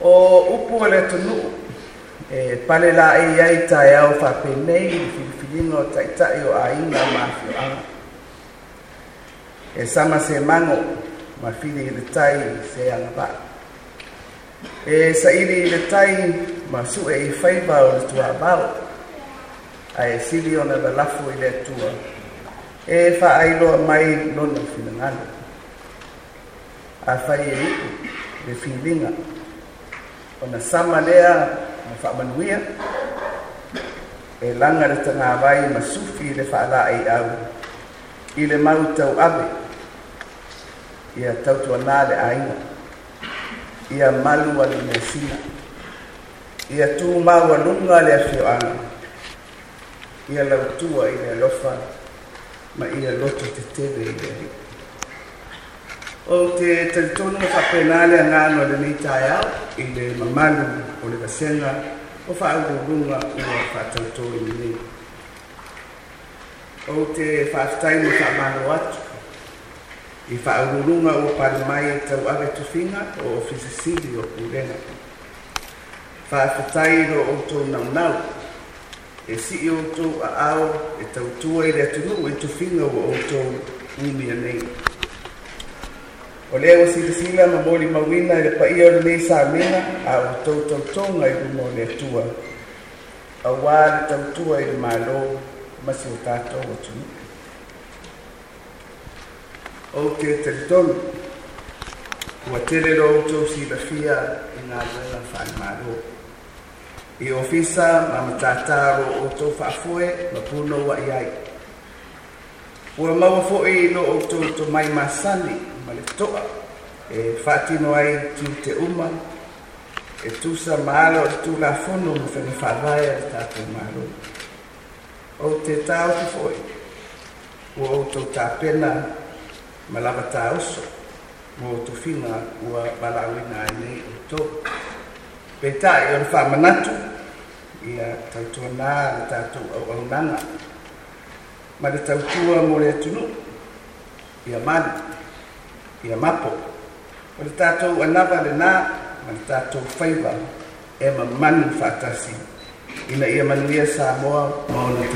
o upu e le tunu e pale la e ai ta e au fa pe nei i fi fi ni no ta ta e o ai na ma fi a e sama se mango ma fi ni le tai se an ba e sa i ni le tai ma su e fa i ba o le tua ba o a e si li ona la fu i le tua e fa ai lo mai no no fi na a fa i ni le fi linga e ona sama lea ma faamanuia e laga le tagāwai ma sufi i le faalaʻi au i le mau tauave ia tautuanā le aiga ia malu a le mesina ia tumaualuga le afioaga ia lautua i le alofa ma ia loto tetele i le alii o te teritonu ma whapenale a ngāno le nei tai au i le mamalu o le kasenga o whaaurorunga ua whaatautoi ni nei. O te whaatai ma whaamano atu i whaaurorunga ua pari mai e tau awe tuwhinga o ofisisiri o kurenga. Whaatai ro o tō naunau e si e i o tō a au e tau tua i rea tunu e tuwhinga ua o tō umia nei. O le o si sina ma moli mawina e le pa ia le sa mena a o to to to nga i le tua. A wa le tau tua i le malo ma si o tato o tu. O te te tonu. Ua tere lo tau si la fia i nga lela fa i malo. I ofisa ma ma tataro o tau fa afoe ma puno wa iai. Ua mawa fo no o tau to mai masani ma le fotoa e faatino ai tu te uma e tusa maalo o le tulafono ma fenefalae a le tatou malo ou te tāotu foʻi ua outou tapena ma lava taoso ua outofiga ua valaauina ai nei outou peitaʻi o le faamanatu ia tautuanā le tatou auaunaga ma le tautua mo le atunuu ia mali ia mapo o le tatou alava lenā ma le tatou faiva e mamani faatasi ina ia manuia sa moa ma ona